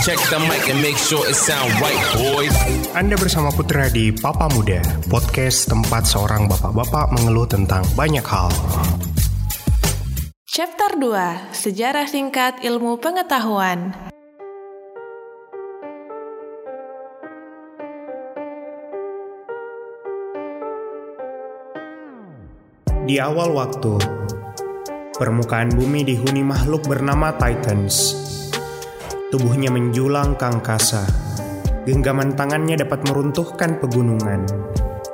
Check the mic and make sure it sound right, boys. Anda bersama Putra di Papa Muda, podcast tempat seorang bapak-bapak mengeluh tentang banyak hal. Chapter 2 Sejarah Singkat Ilmu Pengetahuan Di awal waktu, permukaan bumi dihuni makhluk bernama Titans. Tubuhnya menjulang ke angkasa. Genggaman tangannya dapat meruntuhkan pegunungan,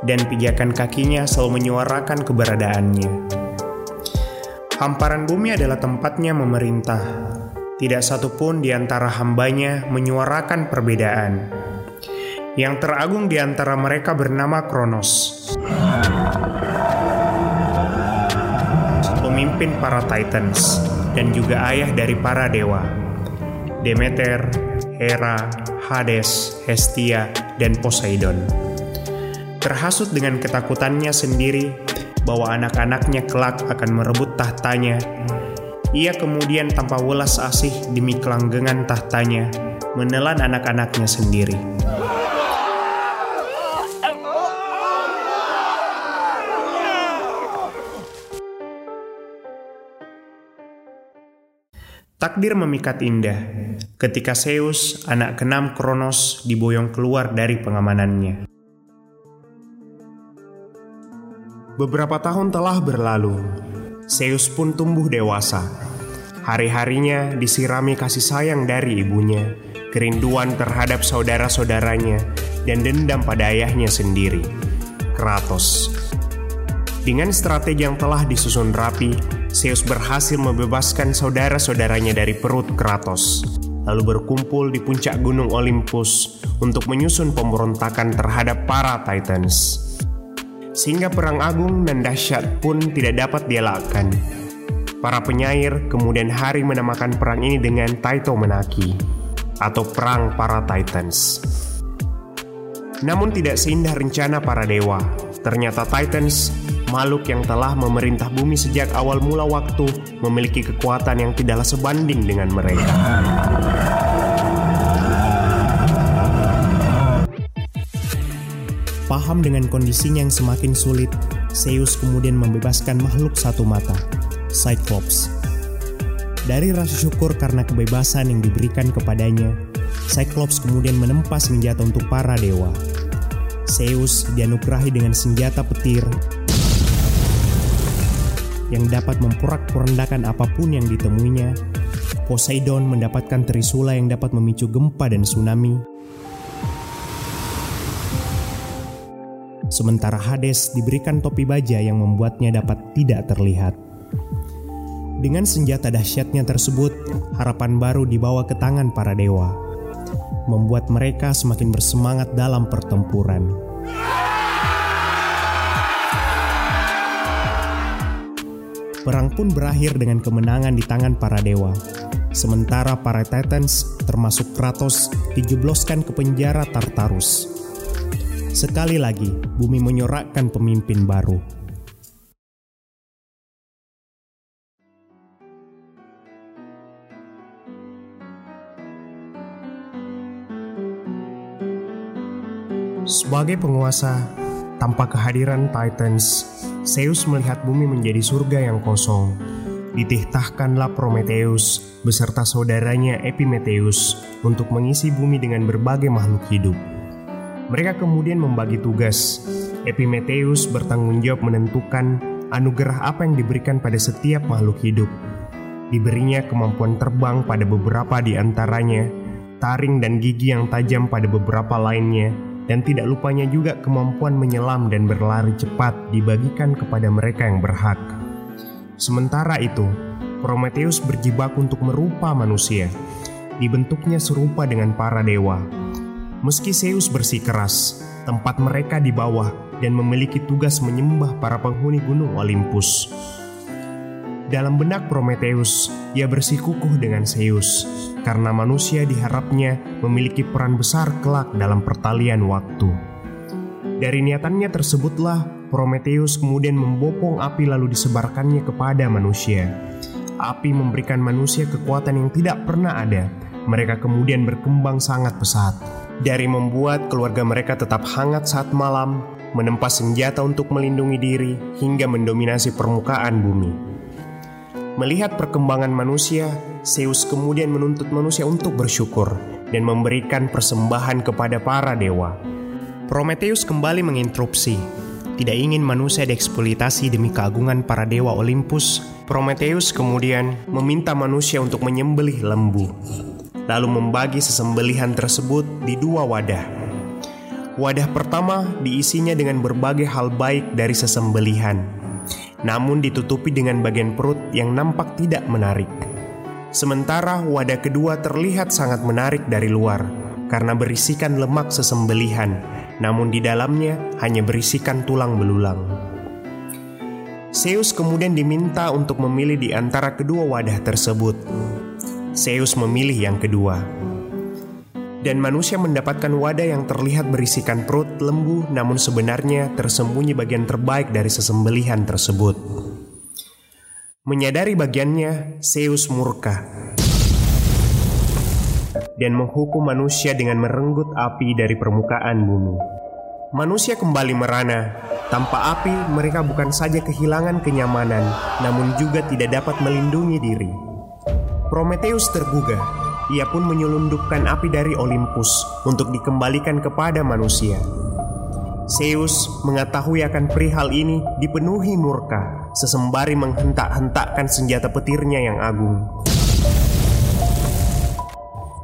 dan pijakan kakinya selalu menyuarakan keberadaannya. Hamparan bumi adalah tempatnya memerintah. Tidak satupun di antara hambanya menyuarakan perbedaan. Yang teragung di antara mereka bernama Kronos. Pemimpin para Titans dan juga ayah dari para dewa. Demeter, Hera, Hades, Hestia, dan Poseidon. Terhasut dengan ketakutannya sendiri bahwa anak-anaknya kelak akan merebut tahtanya, ia kemudian tanpa welas asih demi kelanggengan tahtanya, menelan anak-anaknya sendiri. Takdir memikat indah ketika Zeus, anak keenam Kronos, diboyong keluar dari pengamanannya. Beberapa tahun telah berlalu, Zeus pun tumbuh dewasa. Hari-harinya disirami kasih sayang dari ibunya, kerinduan terhadap saudara-saudaranya, dan dendam pada ayahnya sendiri, Kratos. Dengan strategi yang telah disusun rapi, Zeus berhasil membebaskan saudara-saudaranya dari perut Kratos, lalu berkumpul di puncak gunung Olympus untuk menyusun pemberontakan terhadap para Titans. Sehingga perang agung dan dahsyat pun tidak dapat dielakkan. Para penyair kemudian hari menamakan perang ini dengan Taito Menaki, atau Perang Para Titans. Namun tidak seindah rencana para dewa. Ternyata Titans makhluk yang telah memerintah bumi sejak awal mula waktu, memiliki kekuatan yang tidaklah sebanding dengan mereka. Paham dengan kondisinya yang semakin sulit, Zeus kemudian membebaskan makhluk satu mata, Cyclops. Dari rasa syukur karena kebebasan yang diberikan kepadanya, Cyclops kemudian menempa senjata untuk para dewa. Zeus dianugerahi dengan senjata petir yang dapat memporak-porandakan apa pun yang ditemuinya. Poseidon mendapatkan trisula yang dapat memicu gempa dan tsunami. Sementara Hades diberikan topi baja yang membuatnya dapat tidak terlihat. Dengan senjata dahsyatnya tersebut, harapan baru dibawa ke tangan para dewa, membuat mereka semakin bersemangat dalam pertempuran. Perang pun berakhir dengan kemenangan di tangan para dewa. Sementara para Titans, termasuk Kratos, dijebloskan ke penjara Tartarus. Sekali lagi, bumi menyorakkan pemimpin baru. Sebagai penguasa, tanpa kehadiran Titans, Zeus melihat bumi menjadi surga yang kosong. Dititahkanlah Prometheus beserta saudaranya Epimetheus untuk mengisi bumi dengan berbagai makhluk hidup. Mereka kemudian membagi tugas. Epimetheus bertanggung jawab menentukan anugerah apa yang diberikan pada setiap makhluk hidup. Diberinya kemampuan terbang pada beberapa di antaranya, taring dan gigi yang tajam pada beberapa lainnya, dan tidak lupanya juga kemampuan menyelam dan berlari cepat dibagikan kepada mereka yang berhak. Sementara itu, Prometheus berjibaku untuk merupa manusia. Dibentuknya serupa dengan para dewa. Meski Zeus bersikeras, tempat mereka di bawah dan memiliki tugas menyembah para penghuni gunung Olympus. Dalam benak Prometheus, ia bersikukuh dengan Zeus karena manusia diharapnya memiliki peran besar kelak dalam pertalian waktu. Dari niatannya tersebutlah Prometheus kemudian membopong api lalu disebarkannya kepada manusia. Api memberikan manusia kekuatan yang tidak pernah ada mereka kemudian berkembang sangat pesat. Dari membuat keluarga mereka tetap hangat saat malam, menempa senjata untuk melindungi diri, hingga mendominasi permukaan bumi. Melihat perkembangan manusia, Zeus kemudian menuntut manusia untuk bersyukur dan memberikan persembahan kepada para dewa. Prometheus kembali menginterupsi. Tidak ingin manusia dieksploitasi demi keagungan para dewa Olympus, Prometheus kemudian meminta manusia untuk menyembelih lembu, lalu membagi sesembelihan tersebut di dua wadah. Wadah pertama diisinya dengan berbagai hal baik dari sesembelihan, namun ditutupi dengan bagian perut yang nampak tidak menarik. Sementara wadah kedua terlihat sangat menarik dari luar karena berisikan lemak sesembelihan, namun di dalamnya hanya berisikan tulang belulang. Zeus kemudian diminta untuk memilih di antara kedua wadah tersebut. Zeus memilih yang kedua dan manusia mendapatkan wadah yang terlihat berisikan perut lembu namun sebenarnya tersembunyi bagian terbaik dari sesembelihan tersebut. Menyadari bagiannya, Zeus murka dan menghukum manusia dengan merenggut api dari permukaan bumi. Manusia kembali merana. Tanpa api, mereka bukan saja kehilangan kenyamanan, namun juga tidak dapat melindungi diri. Prometheus tergugah ia pun menyelundupkan api dari Olympus untuk dikembalikan kepada manusia. Zeus mengetahui akan perihal ini dipenuhi murka, sesembari menghentak-hentakkan senjata petirnya yang agung.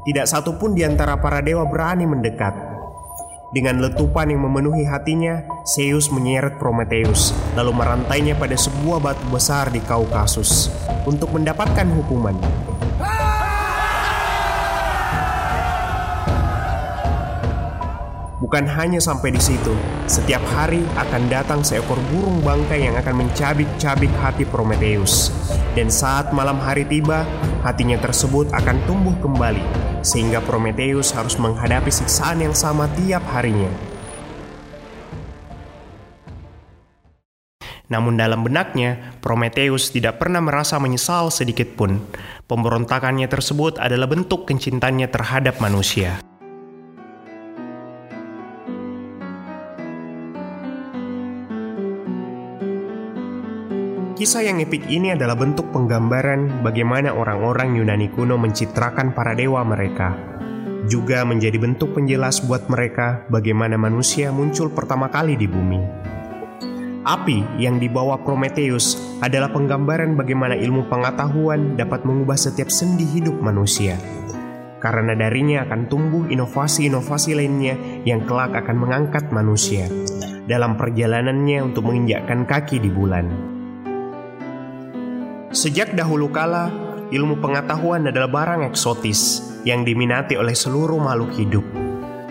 Tidak satu pun di antara para dewa berani mendekat. Dengan letupan yang memenuhi hatinya, Zeus menyeret Prometheus, lalu merantainya pada sebuah batu besar di Kaukasus untuk mendapatkan hukuman. Bukan hanya sampai di situ, setiap hari akan datang seekor burung bangkai yang akan mencabik-cabik hati Prometheus. Dan saat malam hari tiba, hatinya tersebut akan tumbuh kembali, sehingga Prometheus harus menghadapi siksaan yang sama tiap harinya. Namun dalam benaknya, Prometheus tidak pernah merasa menyesal sedikit pun. Pemberontakannya tersebut adalah bentuk kecintaannya terhadap manusia. Kisah yang epik ini adalah bentuk penggambaran bagaimana orang-orang Yunani kuno mencitrakan para dewa mereka. Juga menjadi bentuk penjelas buat mereka bagaimana manusia muncul pertama kali di bumi. Api yang dibawa Prometheus adalah penggambaran bagaimana ilmu pengetahuan dapat mengubah setiap sendi hidup manusia. Karena darinya akan tumbuh inovasi-inovasi lainnya yang kelak akan mengangkat manusia dalam perjalanannya untuk menginjakkan kaki di bulan. Sejak dahulu kala, ilmu pengetahuan adalah barang eksotis yang diminati oleh seluruh makhluk hidup.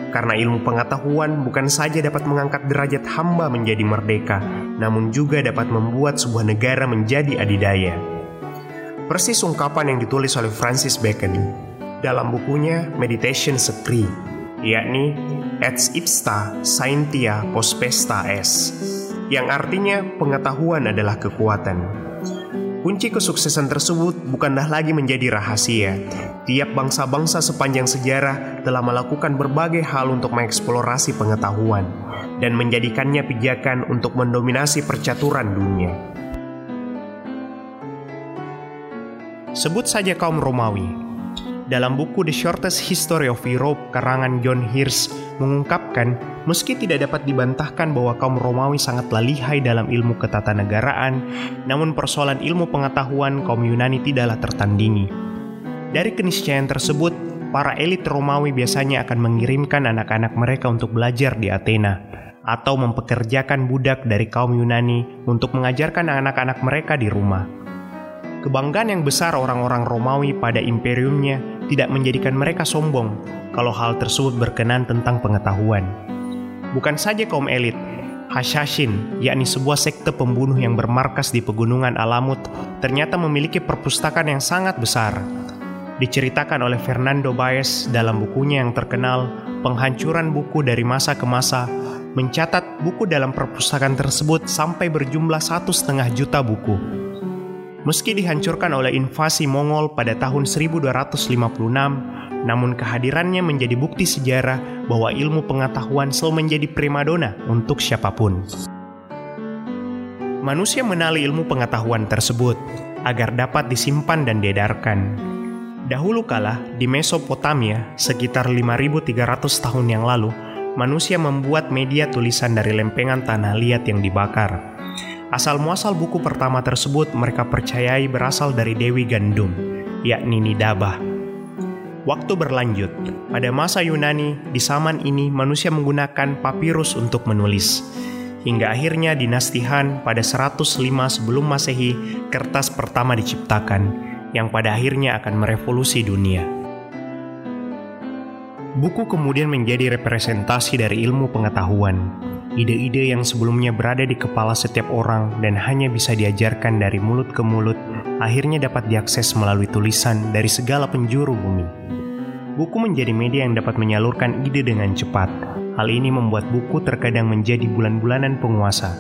Karena ilmu pengetahuan bukan saja dapat mengangkat derajat hamba menjadi merdeka, namun juga dapat membuat sebuah negara menjadi adidaya. Persis ungkapan yang ditulis oleh Francis Bacon dalam bukunya Meditation Secret, yakni Et ipsta scientia pospesta es, yang artinya pengetahuan adalah kekuatan. Kunci kesuksesan tersebut bukanlah lagi menjadi rahasia. Tiap bangsa-bangsa sepanjang sejarah telah melakukan berbagai hal untuk mengeksplorasi pengetahuan dan menjadikannya pijakan untuk mendominasi percaturan dunia. Sebut saja kaum Romawi, dalam buku The Shortest History of Europe karangan John Hirsch mengungkapkan meski tidak dapat dibantahkan bahwa kaum Romawi sangatlah lihai dalam ilmu ketatanegaraan, namun persoalan ilmu pengetahuan kaum Yunani tidaklah tertandingi. Dari keniscayaan tersebut, para elit Romawi biasanya akan mengirimkan anak-anak mereka untuk belajar di Athena atau mempekerjakan budak dari kaum Yunani untuk mengajarkan anak-anak mereka di rumah. Kebanggaan yang besar orang-orang Romawi pada imperiumnya tidak menjadikan mereka sombong kalau hal tersebut berkenan tentang pengetahuan. Bukan saja kaum elit, Hashashin, yakni sebuah sekte pembunuh yang bermarkas di pegunungan Alamut, ternyata memiliki perpustakaan yang sangat besar. Diceritakan oleh Fernando Baez dalam bukunya yang terkenal, Penghancuran Buku dari Masa ke Masa, mencatat buku dalam perpustakaan tersebut sampai berjumlah satu setengah juta buku. Meski dihancurkan oleh invasi Mongol pada tahun 1256, namun kehadirannya menjadi bukti sejarah bahwa ilmu pengetahuan selalu menjadi primadona untuk siapa pun. Manusia menali ilmu pengetahuan tersebut agar dapat disimpan dan diedarkan. Dahulu kala di Mesopotamia, sekitar 5300 tahun yang lalu, manusia membuat media tulisan dari lempengan tanah liat yang dibakar. Asal muasal buku pertama tersebut mereka percayai berasal dari Dewi Gandum, yakni Nidabah. Waktu berlanjut, pada masa Yunani, di zaman ini manusia menggunakan papirus untuk menulis. Hingga akhirnya dinasti Han pada 105 sebelum masehi, kertas pertama diciptakan, yang pada akhirnya akan merevolusi dunia. Buku kemudian menjadi representasi dari ilmu pengetahuan, ide-ide yang sebelumnya berada di kepala setiap orang dan hanya bisa diajarkan dari mulut ke mulut, akhirnya dapat diakses melalui tulisan dari segala penjuru bumi. Buku menjadi media yang dapat menyalurkan ide dengan cepat. Hal ini membuat buku terkadang menjadi bulan-bulanan penguasa.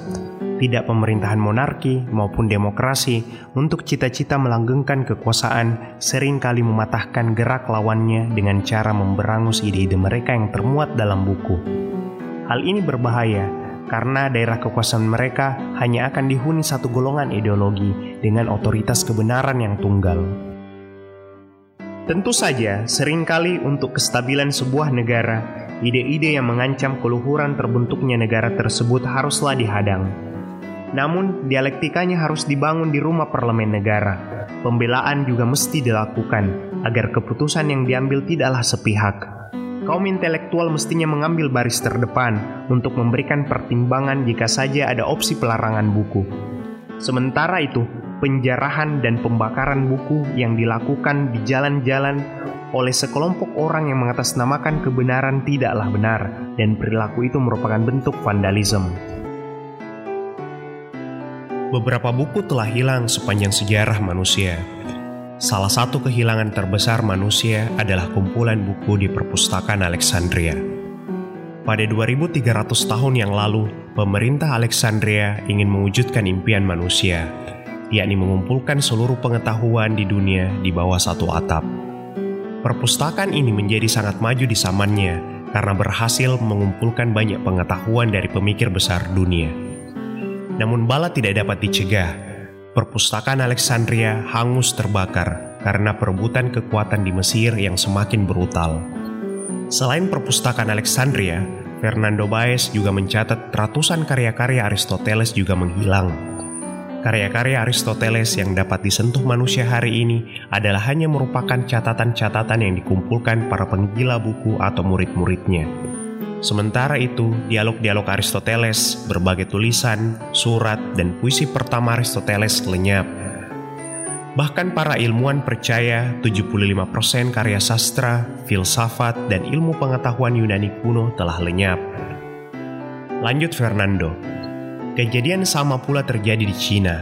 Tidak pemerintahan monarki maupun demokrasi untuk cita-cita melanggengkan kekuasaan sering kali mematahkan gerak lawannya dengan cara memberangus ide-ide mereka yang termuat dalam buku. Hal ini berbahaya karena daerah kekuasaan mereka hanya akan dihuni satu golongan ideologi dengan otoritas kebenaran yang tunggal. Tentu saja, sering kali untuk kestabilan sebuah negara, ide-ide yang mengancam keluhuran terbentuknya negara tersebut haruslah dihadang. Namun, dialektikanya harus dibangun di rumah parlemen negara. Pembelaan juga mesti dilakukan agar keputusan yang diambil tidaklah sepihak. Kaum intelektual mestinya mengambil baris terdepan untuk memberikan pertimbangan jika saja ada opsi pelarangan buku. Sementara itu, penjarahan dan pembakaran buku yang dilakukan di jalan-jalan oleh sekelompok orang yang mengatasnamakan kebenaran tidaklah benar dan perilaku itu merupakan bentuk vandalisme. Beberapa buku telah hilang sepanjang sejarah manusia. Salah satu kehilangan terbesar manusia adalah kumpulan buku di perpustakaan Alexandria. Pada 2300 tahun yang lalu, pemerintah Alexandria ingin mewujudkan impian manusia, yakni mengumpulkan seluruh pengetahuan di dunia di bawah satu atap. Perpustakaan ini menjadi sangat maju di zamannya karena berhasil mengumpulkan banyak pengetahuan dari pemikir besar dunia. Namun bala tidak dapat dicegah. Perpustakaan Alexandria hangus terbakar karena perebutan kekuatan di Mesir yang semakin brutal. Selain perpustakaan Alexandria, Fernando Baez juga mencatat ratusan karya-karya Aristoteles juga menghilang Karya-karya Aristoteles yang dapat disentuh manusia hari ini adalah hanya merupakan catatan-catatan yang dikumpulkan para penggila buku atau murid-muridnya. Sementara itu, dialog-dialog Aristoteles, berbagai tulisan, surat, dan puisi pertama Aristoteles lenyap. Bahkan para ilmuwan percaya 75% karya sastra, filsafat, dan ilmu pengetahuan Yunani kuno telah lenyap. Lanjut Fernando, Kejadian sama pula terjadi di Cina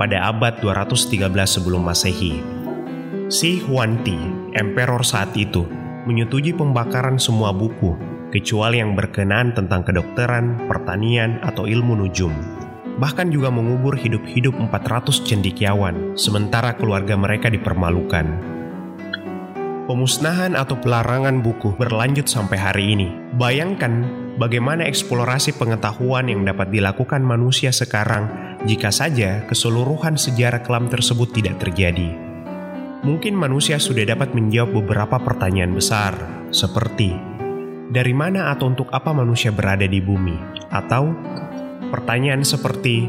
pada abad 213 sebelum Masehi. Si Huanti, emperor saat itu, menyetujui pembakaran semua buku, kecuali yang berkenaan tentang kedokteran, pertanian, atau ilmu nujum. Bahkan juga mengubur hidup-hidup 400 cendikiawan, sementara keluarga mereka dipermalukan. Pemusnahan atau pelarangan buku berlanjut sampai hari ini. Bayangkan bagaimana eksplorasi pengetahuan yang dapat dilakukan manusia sekarang jika saja keseluruhan sejarah kelam tersebut tidak terjadi. Mungkin manusia sudah dapat menjawab beberapa pertanyaan besar, seperti dari mana atau untuk apa manusia berada di bumi, atau pertanyaan seperti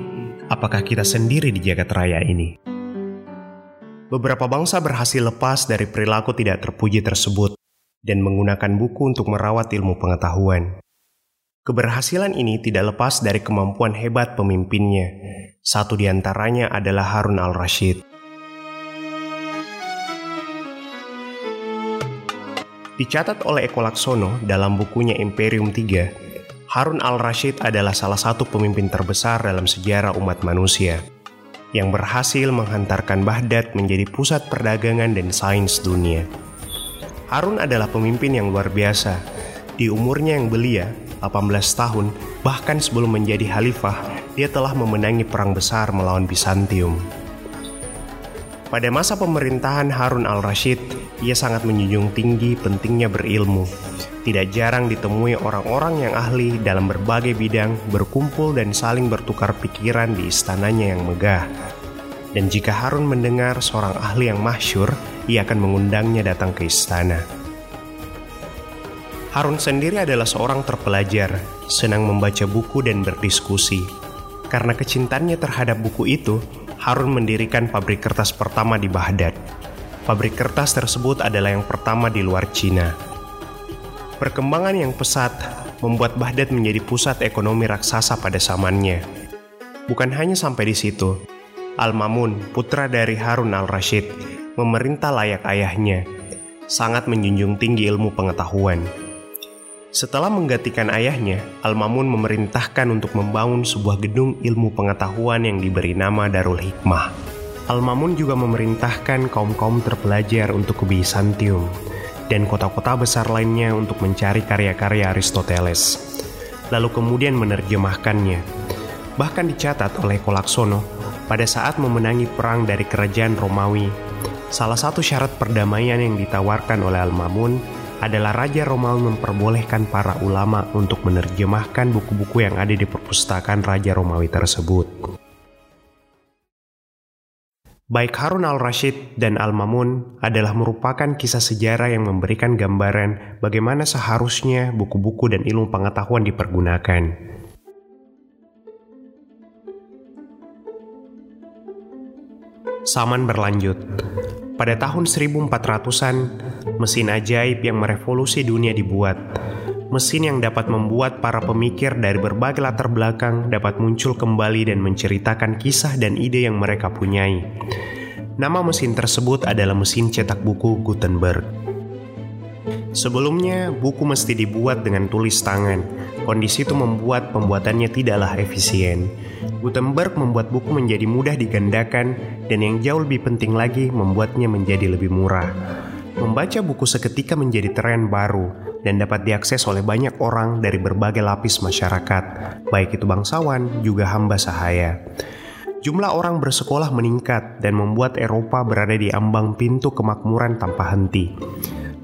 apakah kita sendiri di jagat raya ini. Beberapa bangsa berhasil lepas dari perilaku tidak terpuji tersebut dan menggunakan buku untuk merawat ilmu pengetahuan. Keberhasilan ini tidak lepas dari kemampuan hebat pemimpinnya. Satu di antaranya adalah Harun al-Rashid. Dicatat oleh Eko Laksono dalam bukunya Imperium 3, Harun al-Rashid adalah salah satu pemimpin terbesar dalam sejarah umat manusia yang berhasil menghantarkan Baghdad menjadi pusat perdagangan dan sains dunia. Harun adalah pemimpin yang luar biasa. Di umurnya yang belia, 18 tahun, bahkan sebelum menjadi khalifah, dia telah memenangi perang besar melawan Bizantium. Pada masa pemerintahan Harun al-Rashid, ia sangat menjunjung tinggi pentingnya berilmu. Tidak jarang ditemui orang-orang yang ahli dalam berbagai bidang berkumpul dan saling bertukar pikiran di istananya yang megah. Dan jika Harun mendengar seorang ahli yang masyur, ia akan mengundangnya datang ke istana. Harun sendiri adalah seorang terpelajar, senang membaca buku dan berdiskusi. Karena kecintaannya terhadap buku itu, Harun mendirikan pabrik kertas pertama di Baghdad. Pabrik kertas tersebut adalah yang pertama di luar Cina. Perkembangan yang pesat membuat Baghdad menjadi pusat ekonomi raksasa pada zamannya. Bukan hanya sampai di situ, Al-Mamun, putra dari Harun al-Rashid, memerintah layak ayahnya, sangat menjunjung tinggi ilmu pengetahuan. Setelah menggantikan ayahnya, Al-Mamun memerintahkan untuk membangun sebuah gedung ilmu pengetahuan yang diberi nama Darul Hikmah. Al-Mamun juga memerintahkan kaum-kaum terpelajar untuk ke Bizantium dan kota-kota besar lainnya untuk mencari karya-karya Aristoteles, lalu kemudian menerjemahkannya. Bahkan dicatat oleh Kolaksono pada saat memenangi perang dari kerajaan Romawi. Salah satu syarat perdamaian yang ditawarkan oleh Al-Mamun adalah Raja Romawi memperbolehkan para ulama untuk menerjemahkan buku-buku yang ada di perpustakaan Raja Romawi tersebut. Baik Harun al-Rashid dan Al-Mamun adalah merupakan kisah sejarah yang memberikan gambaran bagaimana seharusnya buku-buku dan ilmu pengetahuan dipergunakan. Saman berlanjut. Pada tahun 1400-an, mesin ajaib yang merevolusi dunia dibuat. Mesin yang dapat membuat para pemikir dari berbagai latar belakang dapat muncul kembali dan menceritakan kisah dan ide yang mereka punyai. Nama mesin tersebut adalah mesin cetak buku Gutenberg. Sebelumnya, buku mesti dibuat dengan tulis tangan. Kondisi itu membuat pembuatannya tidaklah efisien. Gutenberg membuat buku menjadi mudah digandakan dan yang jauh lebih penting lagi membuatnya menjadi lebih murah. Membaca buku seketika menjadi tren baru dan dapat diakses oleh banyak orang dari berbagai lapis masyarakat, baik itu bangsawan juga hamba sahaya. Jumlah orang bersekolah meningkat dan membuat Eropa berada di ambang pintu kemakmuran tanpa henti.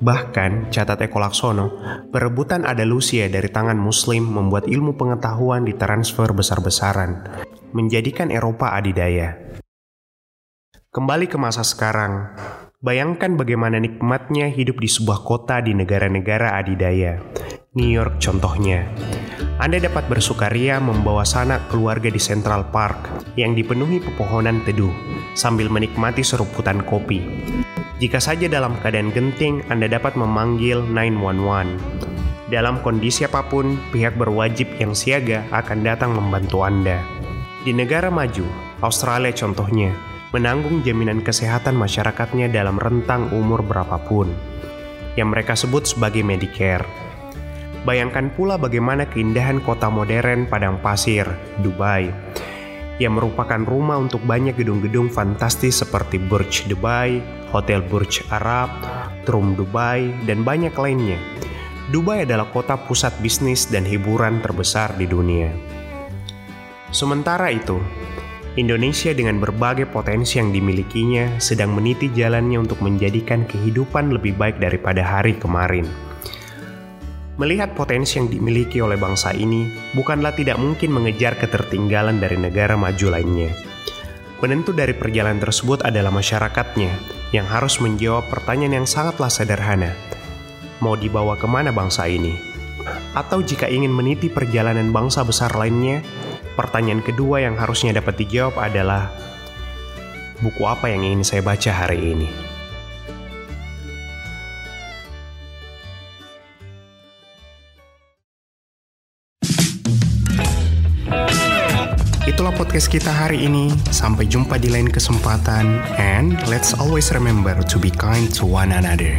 Bahkan, catat Eko Laksono, perebutan Andalusia dari tangan Muslim membuat ilmu pengetahuan ditransfer besar-besaran, menjadikan Eropa adidaya. Kembali ke masa sekarang, bayangkan bagaimana nikmatnya hidup di sebuah kota di negara-negara adidaya. New York contohnya. Anda dapat bersukaria membawa sanak keluarga di Central Park yang dipenuhi pepohonan teduh sambil menikmati seruputan kopi. Jika saja dalam keadaan genting, Anda dapat memanggil 911. Dalam kondisi apa pun, pihak berwajib yang siaga akan datang membantu Anda. Di negara maju, Australia contohnya, menanggung jaminan kesehatan masyarakatnya dalam rentang umur berapapun, yang mereka sebut sebagai Medicare. Bayangkan pula bagaimana keindahan kota modern padang pasir, Dubai, yang merupakan rumah untuk banyak gedung-gedung fantastis seperti Burj Dubai, Hotel Burj Arab, Trum Dubai, dan banyak lainnya. Dubai adalah kota pusat bisnis dan hiburan terbesar di dunia. Sementara itu, Indonesia dengan berbagai potensi yang dimilikinya sedang meniti jalannya untuk menjadikan kehidupan lebih baik daripada hari kemarin. Melihat potensi yang dimiliki oleh bangsa ini, bukanlah tidak mungkin mengejar ketertinggalan dari negara maju lainnya. Penentu dari perjalanan tersebut adalah masyarakatnya yang harus menjawab pertanyaan yang sangatlah sederhana. Mau dibawa ke mana bangsa ini? Atau jika ingin meniti perjalanan bangsa besar lainnya, pertanyaan kedua yang harusnya dapat dijawab adalah, buku apa yang ingin saya baca hari ini? Itulah podcast kita hari ini. Sampai jumpa di lain kesempatan. And let's always remember to be kind to one another.